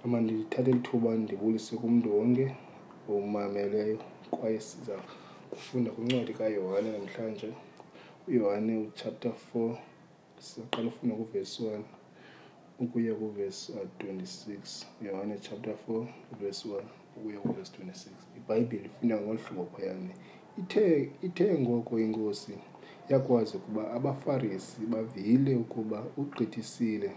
Mama, ndithatha eli thuba ndibulise kumntu wonke omameleyo kwaye siza kufunda kwincwadi kaYohane namhlanje. UYohane uchapter four sizoqala ufunda kuvesi one ukuya kuvesi uh, twenty-six. Yohane chapter four verse one ukuya kuvesi twenty-six. IBhayibhile ifunda ngolu hlobo phayane. Ithe, ithe ngoko inkosi yakwazi ukuba abaFarisi bavile ukuba ugqithisile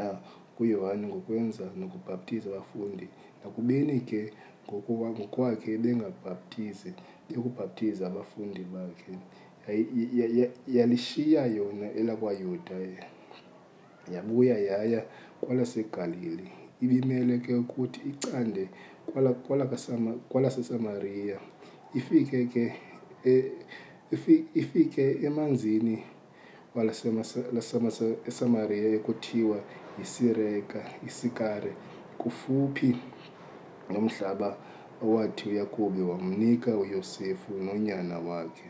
ah, kuYohane ngokwenza nokubhaptiza abafundi, nakubeni ke ngokwakhe ebengabhaptizi, bekubhaptiza abafundi bakhe. Yalishiya yona elakwaYuda yabuya yaya kwalaseGalili, ibimele ke ukuthi icande kwalaseSamariya, ifike ke e, ifike emanzini walaseSamariya ekuthiwa yiSireka, iSikare, kufuphi nomhlaba owathi uYakobi wamnika uYosefu nonyana wakhe.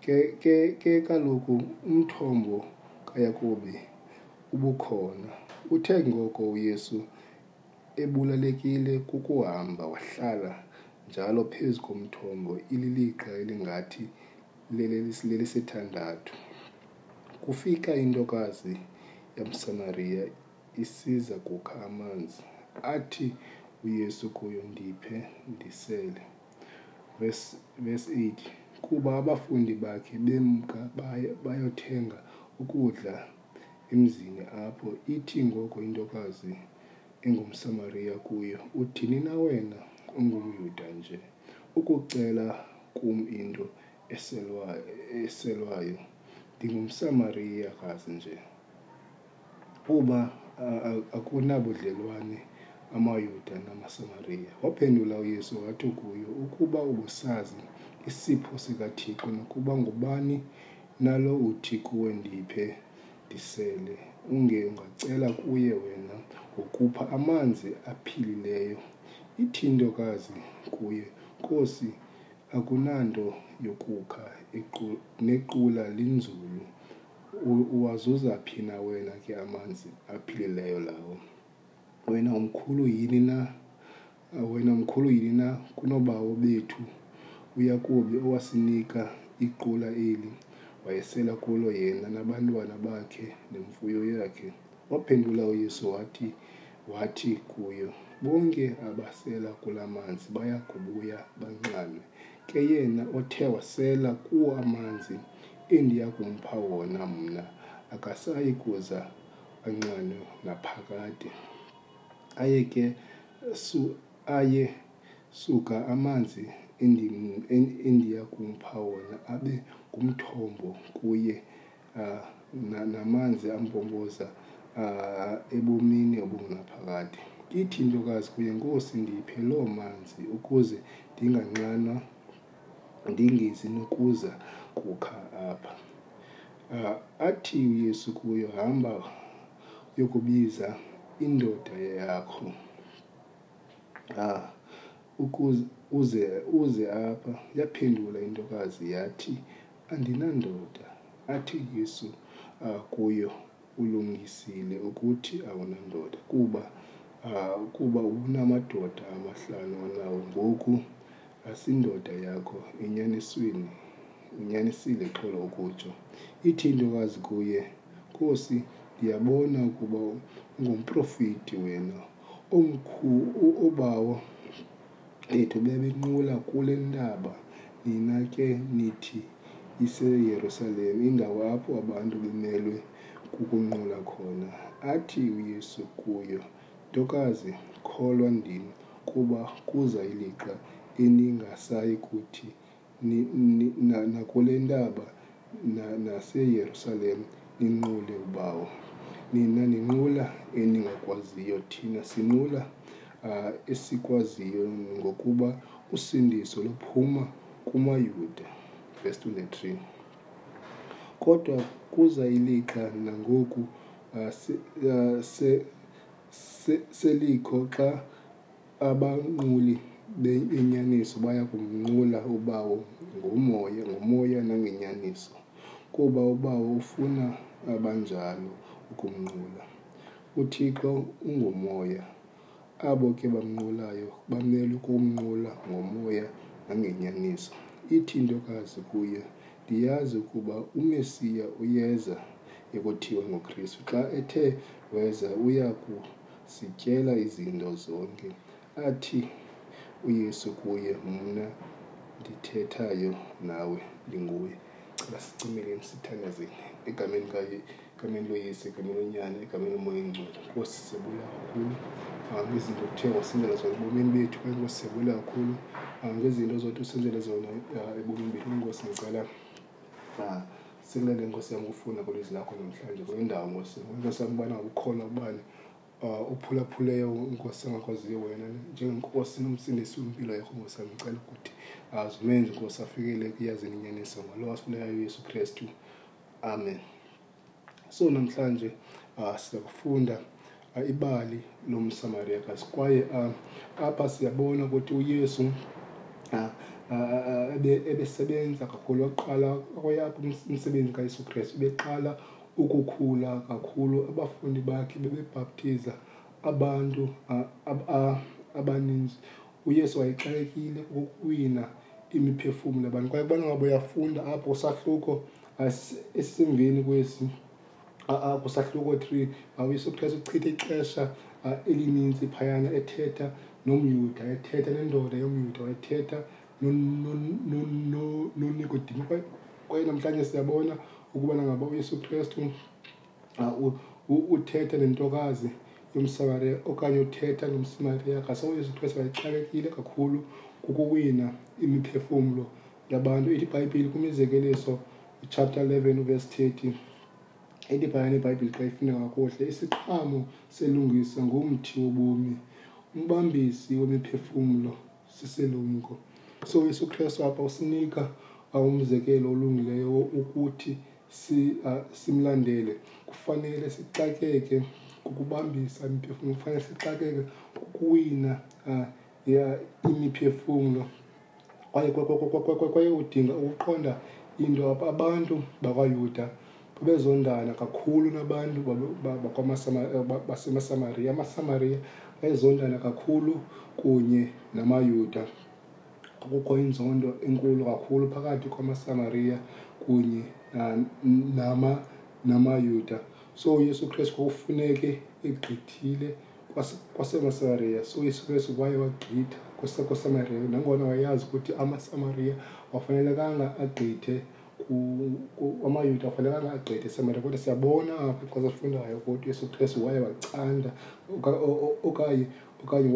Ke, ke, ke kaloku umthombo kaYakobi ubukhona. Uthe ngoko uYesu ebulalekile kukuhamba wahlala njalo phezu komthombo ililixa elingathi lelesithandathu kufika intokazi yamsamariya isiza kukha amanzi athi uyesu kuyo ndiphe ndisele verse 8 kuba abafundi bakhe bemka bayothenga ukudla emzini apho ithi ngoko intokazi engumsamariya kuyo uthini na wena ungumyuda nje ukucela kum into eselwayo, eselwayo. NdingumSamariya kazi nje. Kuba akunabudlelwane amaYuda namaSamariya. Waphendula uYesu wathi kuyo, Ukuba ubusazi isipho sikaThixo nokuba ngubani nalo uthi kuwe ndiphe Ndisele, unge ungacela kuye wena ngokupha amanzi aphilileyo. Ithi intokazi kuye, Nkosi, akunanto yokukha, nequla linzulu. Uwazuza phi na wena ke amanzi aphilileyo lawo? Wena umkhulu yini na? Wena mkhulu yini na kunobawo bethu uyakubi owasinika iqula eli wayesela kulo yena nabantwana bakhe nemfuyo yakhe waphendula uyesu wathi wathi kuyo bonke abasela kula manzi baya kubuya banxanwe ke yena othe wasela kuwo amanzi endiya kumpha wona mna akasayi kuza anxanwe naphakade aye ke su aye suka amanzi endiya kumpha wona abe ngumthombo kuye uh, namanzi ampompoza uh, ebomini obungunaphakade ithi intokazi kuye nkosi ndiphe loo manzi ukuze ndinganxanwa ndingezi nokuza kukha apha uh, athi uyesu kuyo hamba yokubiza indoda yakho ah, ukuze uze uze apha yaphendula intokazi yathi andinandoda athi yesu ah, kuyo ulungisile ukuthi awunandoda kuba ah, kuba unamadoda amahlanu anawo ngoku asindoda yakho enyanisweni Unyanisile xolo ukutsho. Ithi intokazi kuye, Nkosi, ndiyabona ukuba ungumprofiti wena omkhulu obawo bethu bebenqula kule ntaba nina ke nithi iseyerusalem indawo apho abantu bemelwe kukunqula khona athi uyesu kuyo ntokazi kholwa ndim kuba kuza ilixa eningasayi kuthi nakule ntaba naseYerusalem ninqule ubawo nina ninqula eningakwaziyo thina sinqula uh, esikwaziyo ngokuba usindiso luphuma kumayuda verse 23 kodwa kuza ilixa nangoku uh, se, uh, se, se, selikho xa Abanquli benyaniso baya kumnqula ubawo ngomoya ngomoya nangenyaniso kuba ubawo ufuna abanjalo ukumnqula. UThixo ungumoya, abo ke bamnqulayo bamele ukumnqula ngomoya nangenyaniso. Ithi intokazi kuye, Ndiyazi ukuba uMesiya uyeza ekuthiwa nguKristu. Xa ethe weza uya ku Zityela izinto zonke. Athi uYesu kuye, Mna ndithethayo nawe ndinguwe. Cela sicingeleni sithandazeni egameni kaye egameni loyise egameni lonyana egameni lomoya engcwele nkosi siyabula kakhulu um izinto kuthiwa wasenzela zona ebomini bethu ke nkosi siyabula kakhulu um ngezinto zothi usenzele zona um ebomini bethu nkosi ngicela na sikulele nkosi yam ukufunda kwelizwi lakho namhlanje kule ndawo nkosi nkosi yam ubana ukhona ubani uh, uphulaphuleyo nkosi angakwaziyo wena njengenkosi nomsindisi wempilo yakho nkosi yam ndicela ukuthi azumenzi nkosi afikele kuyazininyaniso ngalo wasifunekayo uyesu kristu amen so namhlanje uh, siza kufunda uh, ibali lomsamariyakazi kwaye uh, apha siyabona ukuthi uyesu uh, uh, ebesebenza ebe kakhulu waqala kwayapho umsebenzi kayesu kristu ubeqala ukukhula kakhulu abafundi bakhe bebebhaptiza abantu uh, ab, uh, abaninzi uyesu wayexakekile ukuwina imiphefumlo yabantu kwaye kubana ngabo uyafunda apho usahluko esisemveni kwesi kusahluko three mawuyesu kuthiwa sichithe ixesha elininzi phayana ethetha nomyuda ethetha nendoda yomyuda wayethetha nonikodimi kwaye namhlanje siyabona ukubana ngaba uyesu kristu xa uthetha nentokazi yomsamariya okanye uthetha nomsamariya ngasa uyesu kristu wayexakekile kakhulu kukuwina imiphefumlo yabantu ithi ibhayibhile kumizekeliso chapter 11 verse 30 ithi phayana ibhayibhile xa ifunda kakuhle isiqhamo selungisa ngumthi wobomi umbambisi wemiphefumlo siselumko so uyesu kristu apha usinika umzekelo olungileyo ukuthi si, uh, simlandele kufanele sixakeke kukubambisa imiphefumlo kufanele sixakeke kukuwina uh, ya imiphefumlo kwaye kwaye udinga ukuqonda into apha abantu bakwayuda babezondana kakhulu nabantu basemasamariya amasamariya ayezondana kakhulu kunye namayuda kukho inzondo enkulu kakhulu phakathi kwamasamariya kunye namayuda so uyesu kristu kwakufuneke egqithile kwasemasariya so isiresu waye wagqitha kwasekosamariya nangona wayazi ukuthi amasamariya wafanelekanga agqithe amayuda wafanelekanga agqithe esamariya kodwa siyabona apha xa sifundayo ukuthi uyesu kristu waye wacanda okanye okanye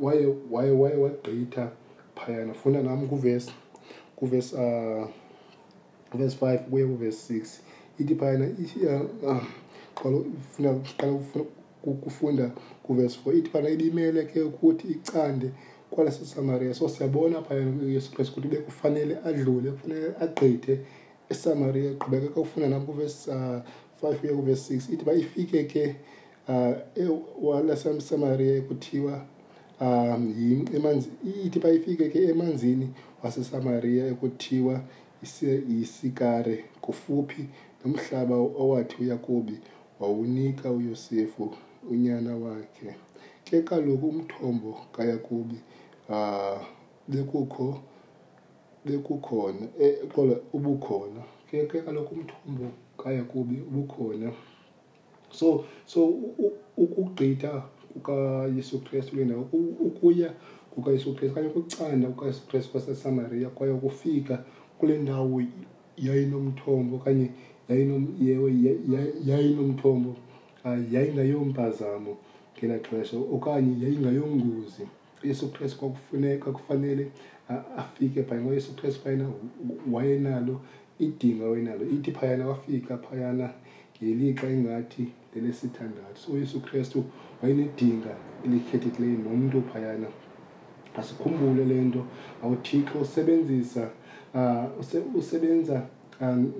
waye waye waye wagqitha phayana funda nam kuvesi kuvesi um kuvesi five kuye kuvesi six ithi phayana qala funa qala kufunda kuvesi four ithi phayana ibimele ke ukuthi icande kwalasesamariya so siyabona phayana kuyesu kristu ukuthi bekufanele adlule kufanele agqithe esamariya qhubekeka ufunda nam kuvesi um five uye kuvesi six ithi uba ifike ke um walasamsamariya ekuthiwa um emanzi ithi xa ifike ke emanzini wasesamariya ekuthiwa yisikare kufuphi nomhlaba owathi uyakobi wawunika uyosefu unyana wakhe ke kaloku umthombo kayakobi um bekukho bekukhona um ubukhona ke ke kaloku umthombo kayakobi ubukhona so so ukugqitha kukayesu kristu kule ndawo ukuya kukayesu kristu okanye ukucanda kukayesu kristu kwasesamariya kwaye ukufika kule ndawo yayinomthombo okanye yayinomthombo ah, yayingayompazamo ngela xesha okanye yayingayongozi uyesu kristu kwakufuneka kufanele afike phaya ngoba uyesu kristu phayana wayenalo idinga wayenalo ithi phayana wafika phayana ngelixa ingathi lelesithandathu so uyesu kristu wayenedinga elikhethekileyo nomntu phayana asikhumbule le nto awuthixo usebenzisa um usebenza Um,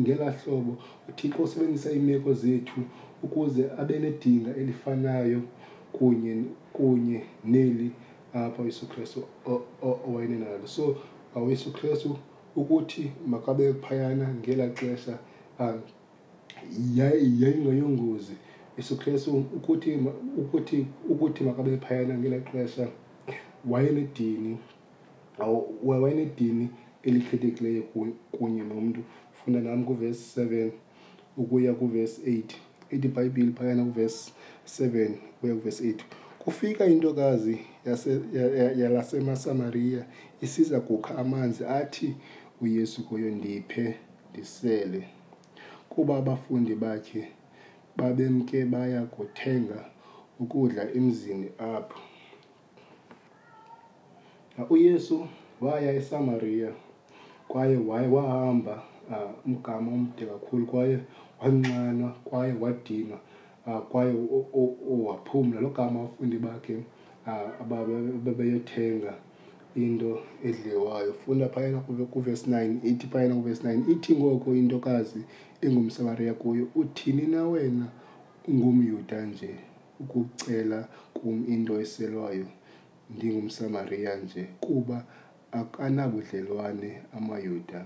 ngelaa hlobo uthixo usebenzisa iimeko zethu ukuze abe nedinga elifanayo kunye kunye neli apha uyesu kristu owayenenalo so uyesu kristu ukuthi makabe phayana ngela xesha um yayingeyongozi yesu kristu ukuthi ukuthi ukuthi makabe phayana ngela xesha wayenedini wayenedini elikhethekileyo kunye nomntu funda nam kuvesi 7 ukuya kuvesi 8 ithi ibhayibhile phakana kuvesi 7 ukuya kuvesi 8 kufika intokazi yalasemasamaria isiza kukha amanzi athi uyesu kuyo ndiphe ndisele kuba abafundi bakhe babemke baya kuthenga ukudla emzini apho uyesu waya esamariya kwaye waye wahamba uh, umgama omde kakhulu kwaye wanxanwa kwaye wadinwa uh, kwaye waphumla lo gama abafundi bakhe uh, babeyothenga into edliwayo funda phayana kuvesi 9 ithi phayana kuvesi 9 ithi ngoko intokazi ingumsamariya kuyo uthini na wena ungumyuda nje ukucela kum into eselwayo ndingumSamariya nje, kuba akanabudlelwane amaYuda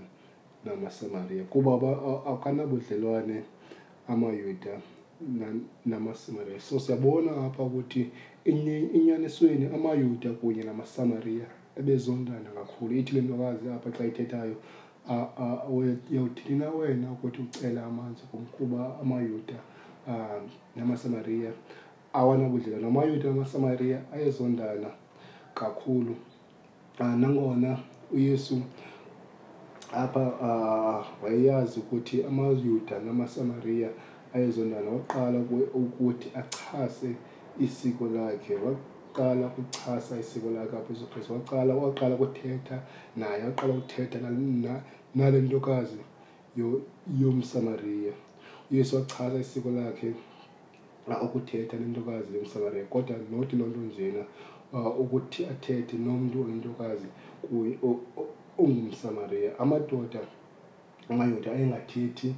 namaSamariya, kuba akanabudlelwane amaYuda namaSamariya. So siyabona apha ukuthi enyanisweni amaYuda kunye namaSamariya. ebezondana kakhulu ithi le ntokazi apha xa ithethayo yawuthini na wena ukuthi ucela amanzi kum kuba amayuda um namasamariya awanabudlela namayuda namasamariya ayezondana kakhulu um nangona uyesu apha uh, wayeyazi ukuthi amayuda namasamariya ayezondana waqala ukuthi achase isiko lakhe waqala ukuchasa isiko lakhe apha jesu kristu waqala waqala ukuthetha naye waqala ukuthetha nale ntokazi yomsamariya uyesu wachasa isiko lakhe xa ukuthetha nentokazi yomsamariya kodwa nothi loo nto njena uh, ukuthi athethe nomntu oyintokazi kuye ongumsamariya amadoda amayoda ayengathethi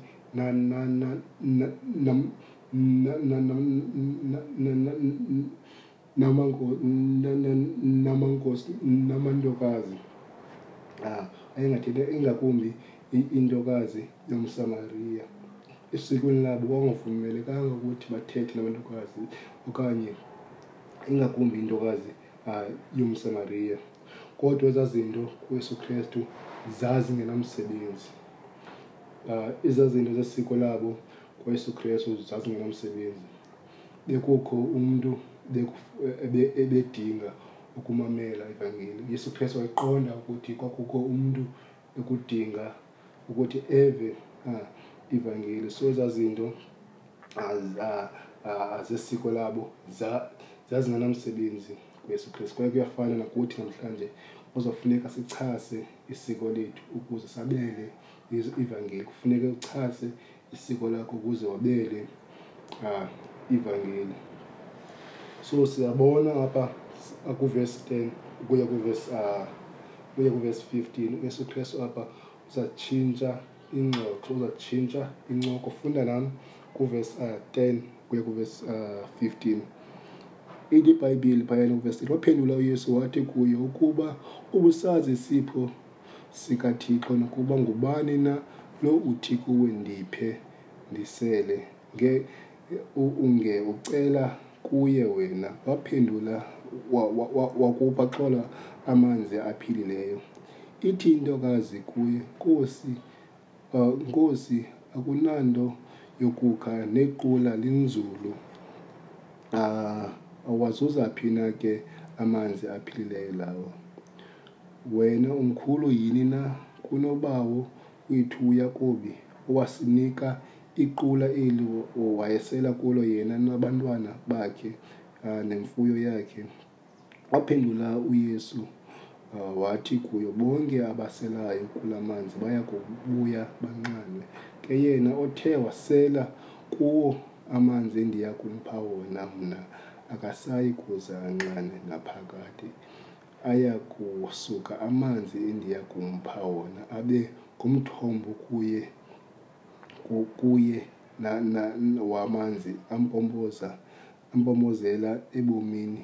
namankosi namantokazi ah, ayengathetha ingakumbi intokazi yomsamariya esikweni labo kwangavumelekanga ukuthi bathethe nabantokazi okanye ingakumbi intokazi ah, yomsamariya kodwa ezaa zinto kuyesu kristu zazingenamsebenzi um ezaa zinto zesiko labo kuyesu kristu zazingenamsebenzi bekukho umntu ebedinga ukumamela ivangeli uyesu kristu wayiqonda ukuthi kwakukho umntu ekudinga ukuthi eve uh, ivangeli so ezaa zinto azesiko labo zazinganamsebenzi kuyesu kristu kwaye kuyafana nakuthi namhlanje kuzofuneka sichase isiko lethu ukuze sabele ivangeli kufuneke uchase isiko lakho ukuze wabele uh, ivangeli so siyabona apha kuvesi 10 ukuya kuvesi uh, ukuya kuvesi 15 uyesu kristu apha uzatshintsha ingxoxo uzatshintsha incoko funda nam kuvesi uh, 10 ukuya kuvesi uh, 15 ithi ibhayibhile phayana kuvesi waphendula uyesu wathi kuyo ukuba ubusazi isipho sikaThixo nokuba ngubani na lo uthi kuwe ndiphe ndisele nge unge ucela kuye wena waphendula wakupha xola amanzi aphilileyo ithi intokazi kuye nkosi Uh, Nkosi, akunanto yokukha nequla linzulu. Uh, awazuza phi na ke amanzi aphilileyo lawo? Wena umkhulu yini na kunobawo wethu uYakobi owasinika iqula eli wayesela kulo yena nabantwana bakhe uh, nemfuyo yakhe? Waphendula uYesu uh, wathi kuyo, bonke abaselayo kula manzi baya kubuya banxanwe, ke yena othe wasela kuwo amanzi endiya kumpha wona mna akasayi kuze anxane naphakade. Aya kusuka amanzi endiya kumpha wona abe ngumthombo kuye kuye na, na, wamanzi ampompoza Impomozela ebomini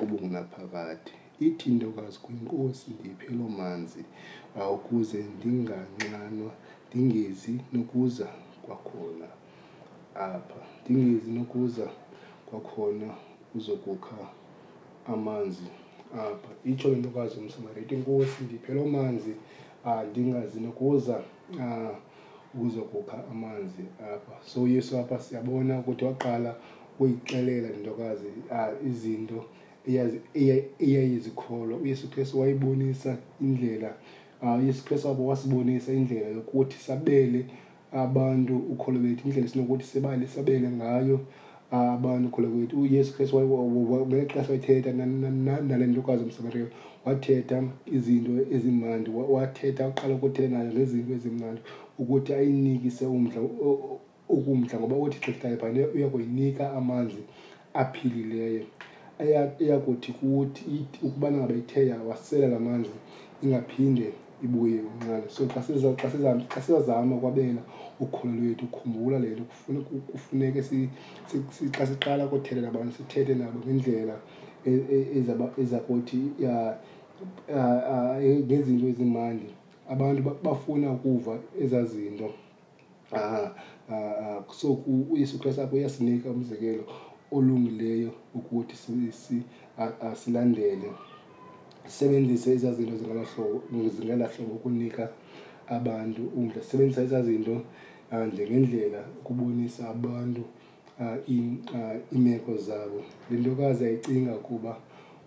obungunaphakade ithi intokazi kwinkosi ndiphe loo manzi ukuze ndinganxanwa ndingezi nokuza kwakhona apha ndingezi nokuza kwakhona uzokukha amanzi apha itsho le ntokazi umsamariya ithi nkosi ndiphe loo manzi ndingazi nokuza um ukuzokukha amanzi apha so uyesu apha siyabona ukuthi waqala uyixelela intokazi ah, izinto eyayizikholwa uyesu kristu wayibonisa indlela ah, uyesu kristu wabo wasibonisa indlela yokuthi sabele abantu ukholo bethu indlela sinokuthi sibale sabele ngayo abantu kholwa kwethu uyesu kristu ngeli xesha wayethetha nale ntokazi omsamariya wathetha izinto ezimandi wathetha uqala ukuthetha nayo ngezinto ezimandi ukuthi ayinikise umdla ukumdla ngoba uthi xiftayo phane uya kuyinika amanzi aphilileyo eyakuthi kuthi ukubana ngabe ithe yawasela la manzi ingaphinde ibuye unxale so xa sizazama ukwabela ukholo lwethu khumbula le nto kufuneke xa siqala kothelela abantu sithethe nabo ngendlela e, e, eza kuthi ngezinto ezimandi abantu bafuna ukuva ezaa zinto um so uyesu kristu apho uyasinika umzekelo olungileyo ukuthi silandele sisebenzise ezaa zinto zingalahlobo ukunika abantu umdla sisebenzisa ezaa zinto handle ngendlela ukubonisa abantu uh, iimeko uh, zabo le ntokazi ayicinga kuba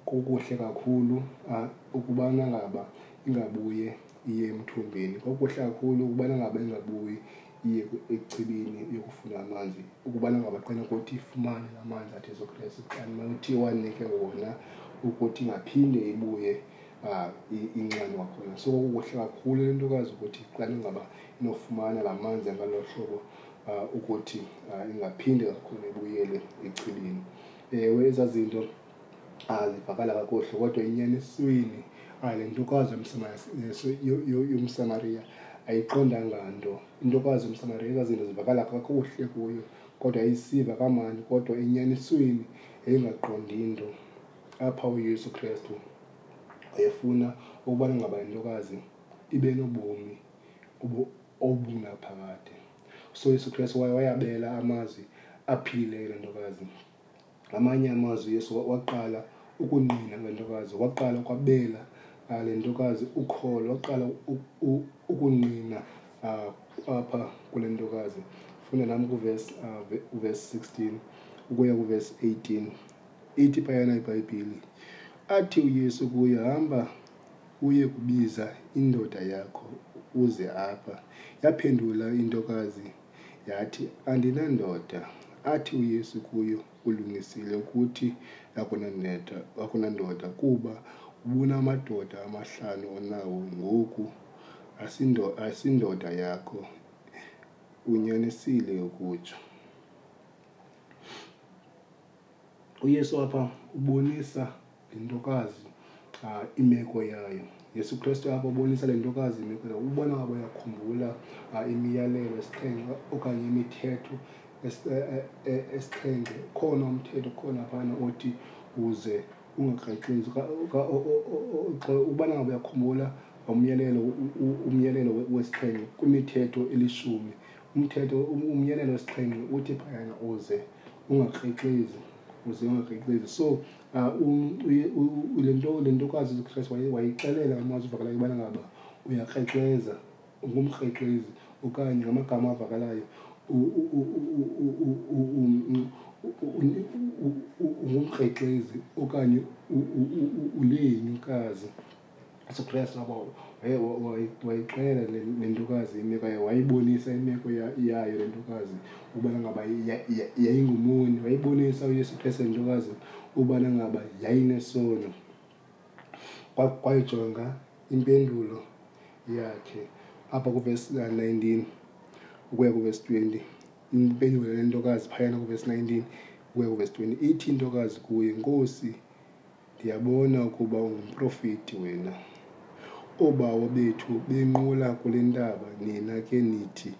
kukuhle kakhulu uh, ukubana ngaba ingabuye iye emthombeni kwakuhle kakhulu ukubana ngaba ingabuyi iye ekuchibini yokufuna amanzi ukubana ngaba qina ukuthi ifumane amanzi athi ezokresi xani mawuthi wanike wona ukuthi ingaphinde ibuye um inxani wakhona so kukuhle kakhulu le ntokazi ukuthi qani ngaba nofumana la manzi angalo hlobo uh, ukuthi uh, ingaphinde kakhulu ibuyele echibini ewe eza zinto azivakala kakuhle kodwa enyanisweni le ntokazi yomsamariya ayiqondanga nto intokazi yomsamariya eza zinto zivakala kakuhle kuyo kodwa ayisiva kamani kodwa enyanisweni yayingaqondi nto apha uyesu kristu wayefuna ukubana ngaba intokazi ibe nobomi obungaphakade so yesu kristu waye wayabela amazwi aphilileyo lentokazi ngamanye amazwi yesu waqala ukungqina lentokazi waqala kwabela ah, le ntokazi ukholo waqala ukungqina ah, apha kule ntokazi funda nam kuvesi ah, uvesi 16 ukuya kuvesi 18 ithi phayana ibhayibhile athi uyesu kuye hamba uye kubiza indoda yakho uze apha. Yaphendula intokazi yathi, Andinandoda. Athi uYesu kuyo, Ulungisile ukuthi akunandoda, akunandoda kuba ubunamadoda amahlanu onawo ngoku, asindo, asindoda yakho. Unyanisile ukutsho. uyesu apha ubonisa le ntokazi uh, imeko yayo yesu kristu apha ubonisa le ntokazi imeko yayo ubona ngabo yakhumbula uh, ah, imiyalelo esixhenxe okanye imithetho e, e, e, esixhenxe khona umthetho khona phana othi uze ungakrexezi ubana ngabo yakhumbula umyalelo umyalelo wesixhenxe kwimithetho elishumi umthetho um-, umyelelo wesixhenxe uthi phayana uze ungakrexezi uze ungakrexezi so uh, um, le nto le ntokazi uzikristu wayixelela amazi uvakalayo ubana ngaba uyakrexeza ungumkrexezi okanye ngamagama avakalayo ungumkrexezi okanye ulenyukazi usukreste waba wayixela le ntokazi imeko yayo wayibonisa imeko yayo le ntokazi ubana ngaba yayingumoni wayibonisa uyesu kreste le ntokazi ubana ngaba yayinesono kwayijonga impendulo yakhe apha kuvesi 19 ukuya kuvesi 20 impendulo le ntokazi phayana kuvesi 19 ukuya kuvesi 20 ithi intokazi kuye nkosi Ndiyabona ukuba ungumprofeti wena. Oobawo bethu benqula kule ntaba, nina ke nithi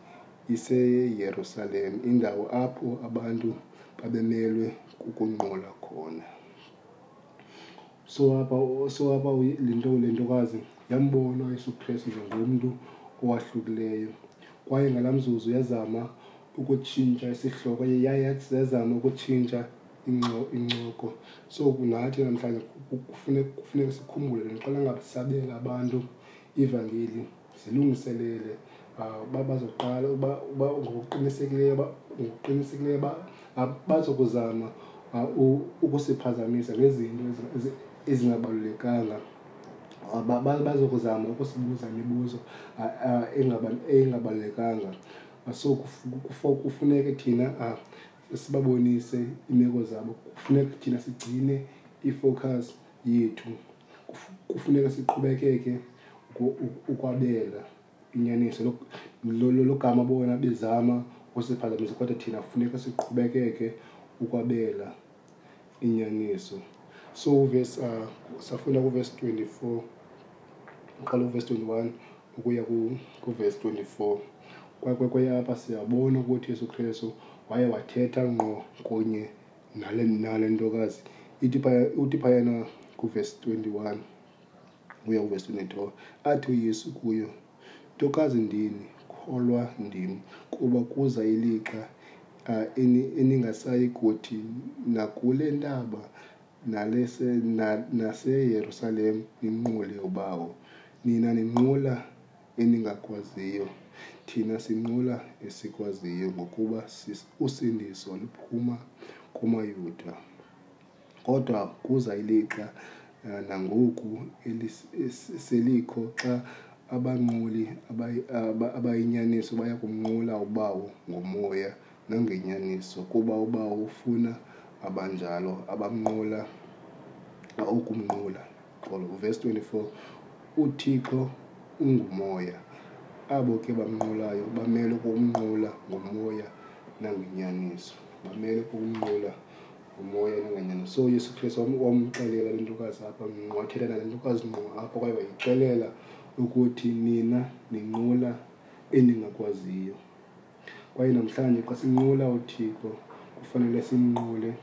iseYerusalem, indawo apho abantu babemelwe kukunqula khona. So apha so apha uyi- le nto le ntokazi yambona uYesu Kristu njengomntu owahlukileyo kwaye ngala mzuzu yazama ukutshintsha isihloko yaye yazama ukutshintsha incoko so nathi namhlanje kufuneka sikhumbule ndiqala ngabe sabela abantu ivangeli zilungiselele ah, uba bazoqala uba ngokuqinisekileyo ngokuqinisekileyo ah, bazokuzama ah, ukusiphazamisa ngezinto ezingabalulekanga bazokuzama ukusibuza imibuzo engabalulekanga so kufuneke thina sibabonise iimeko zabo kufuneka thina sigcine ifocus yethu kufuneka siqhubekeke ukwabela inyaniso logama bona bezama usiphazamisa kodwa thina kufuneka siqhubekeke ukwabela inyaniso so uvesi uh, ah, safunda kuvesi 24 uqala kuvesi 21 ukuya kuvesi 24 kwakwe kweyapha siyabona ukuthi yesu kristu waye wathetha ngqo kunye nale nale ntokazi uthi phayana kuvesi 21 uya kuvesi 22 athi uyesu kuyo Ntokazi ndini, kholwa ndim, kuba kuza ilixa uh, eningasayi kuthi nakule ntaba nalese na, naseYerusalem ninqule ubawo nina ninqula eningakwaziyo thina sinqula esikwaziyo ngokuba usindiso luphuma kumaYuda Kodwa kuza ilixa eh, nangoku elis- es- selikho xa abanquli abayi- aba- abayinyaniso baya kumnqula ubawo ngomoya nangenyaniso kuba ubawo ufuna abanjalo abamnqula ukumnqula xolo uvesi 24 uthixo ungumoya abo ke bamnqulayo bamele kumnqula ngomoya nangenyaniso bamele kumnqula ngumoya onengenyana so uyesu kristu wamxelela le ntokazi apha mnqwathelena le ntokazi ngqo apha kwaye wayixelela ukuthi nina ninqula eningakwaziyo kwaye namhlanje xa sinqula uthixo kufanele simnqule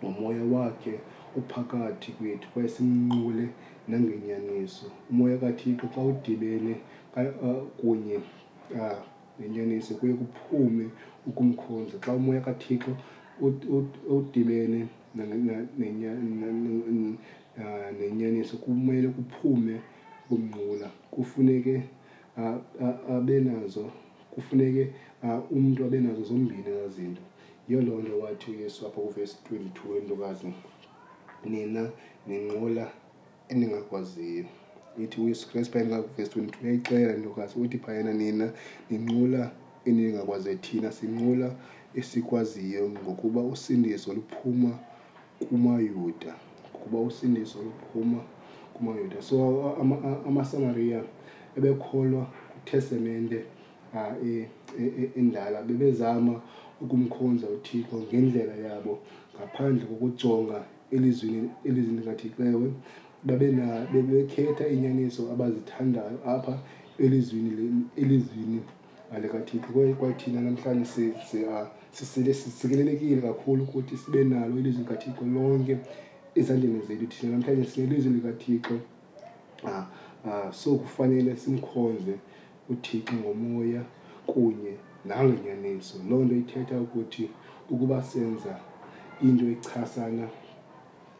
ngomoya wakhe uphakathi kwethu kwaye simnqule nangenyaniso umoya kathixo xa udibene uh, kunye uh, Ngenyaniso kuye kuphume ukumkhonza xa umoya kaThixo udibene nenyaniso kumele kuphume umnqula kufuneke abenazo kufuneke umntu abenazo zombini ezazinto yiyo loo nto wathi uyesu apha kuvesi 22 wentokazi nina ninqula endingakwaziyo ithi uyesu kristu phayana ngavesi 22 uyayixela intokazi uthi phayana nina ninqula eningakwaziyo thina sinqula esikwaziyo ngokuba usindiso luphuma kumayuda ngokuba usindiso luphuma kumayuda so amasamariya ama, ama ebekholwa kutestamente uh, e, e, e, endala bebezama ukumkhonza uthixo ngendlela yabo ngaphandle kokujonga elizwini elizini likathixewe babe bebekhetha iinyaniso abazithandayo apha elizwini elizwini alikathixo kwaye kwathina namhlanje sisele sisekelelekile kakhulu ukuthi sibe nalo ilizwi likathixo lonke ezandleni zethu thina namhlanje sinelizwi likathixo um so kufanele simkhonze uThixo ngomoya kunye nangenyaniso. Loo nto ithetha ukuthi ukuba senza into echasana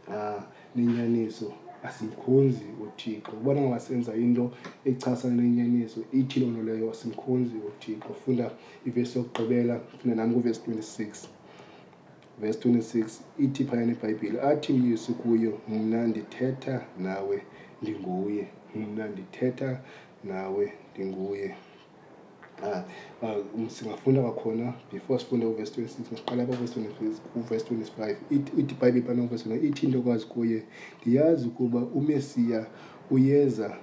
uh, nenyaniso asimkhonzi uthixo ubona ngaba senza into echasana nenyaniso ithi loo nto leyo asimkhonzi uthixo funda ivesi yokugqibela funda nam kuvesi 26 vesi 26 ithi phayana ibhayibhile athi uyesu kuyo mna ndithetha nawe ndinguye mna ndithetha nawe ndinguye ah, ah, um, singafunda kwakhona before sifunde uvesi 26 masiqale apha uvesi 25 ithi bhayibhile phana uvesi ithi into okwazi kuye ndiyazi ukuba umesiya uyeza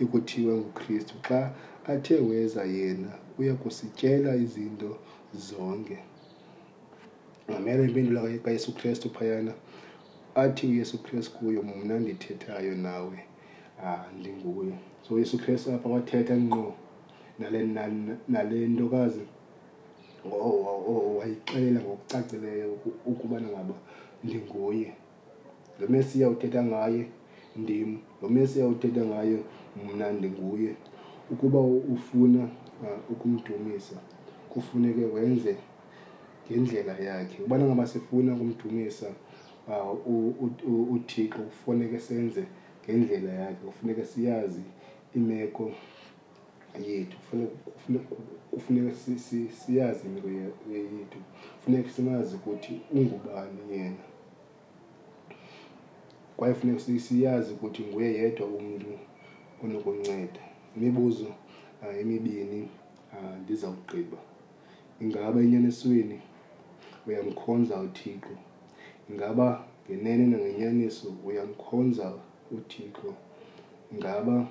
ekuthiwa ngukristu xa athe weza yena uya kusityela izinto zonke ngamela impendulo kayesu kristu phayana athi uyesu kristu kuyo mna ndithethayo nawe ah ndinguye so uyesu kristu apha wathetha nqo nale na- nale ntokazi wa- wa- wa- wayixelela ngokucacileyo uku- ukubana ngaba ndinguye lo mesiya uthetha ngaye ndim lo mesiya uthetha ngaye mna ndinguye ukuba u- ufuna ah, ukumdumisa kufuneke wenze ngendlela yakhe ubana ngaba sifuna ukumdumisa Ah, uthixo kufuneke senze ngendlela yakhe kufuneke siyazi imeko yethu kufuneka siyazi imeko yethu kufuneka simazi ukuthi ungubani yena kwaye funeka siyazi ukuthi nguye yedwa umntu onokunceda imibuzo ah, emibini ah, ndizawugqiba Ingaba enyanisweni uyamkhonza uThixo? Ingaba ngenene nangenyaniso uyamkhonza uThixo? Ingaba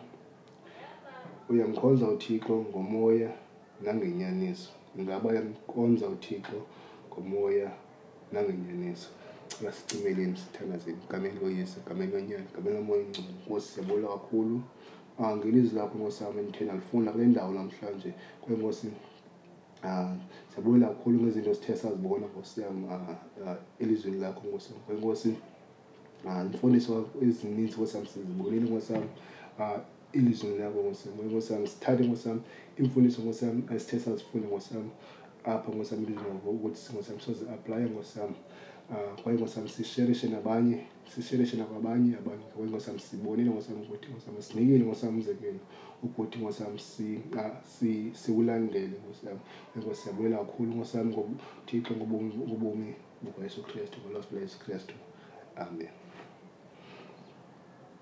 uyamkhonza uThixo ngomoya nangenyaniso? Ingaba uyamkhonza uThixo ngomoya nangenyaniso? Cela sicimeleni sithandazeni egameni loYesu, egameni loNyana, egameni lomoya oyingcwele. Nkosi, siyabulela kakhulu. Ah, ngelizwi lakho nkosi yam endithe ndalifunda kule ndawo namhlanje kwenkosi ah, siyabulela kakhulu ngezinto sithe sazibona nkosi yam ah, ah, elizwini lakho nkosi yam kwenkosi ah, imfundiso ezininzi nkosi yam sizibonile nkosi yam ah, elizwini lakho nkosi yam kwenkosi yam sithathe nkosi yam imfundiso nkosi yam esithe sazifunda nkosi yam apha nkosi yam elizwini lakho ukuthi nkosi yam soziaplaye nkosi yam ah, kwaye nkosi yam sisherishe nabanye sisheleshela kwabanye abantu ngoba ngosamsibonile ngosamkuthi ngosamsinikile ngosamzekelo ukuthi ngosam siwulandele ngosam ngoba siyabulela kakhulu ngosam ngothixo ngobomi bukayesu kristu ngolwazi bukayesu kristu amen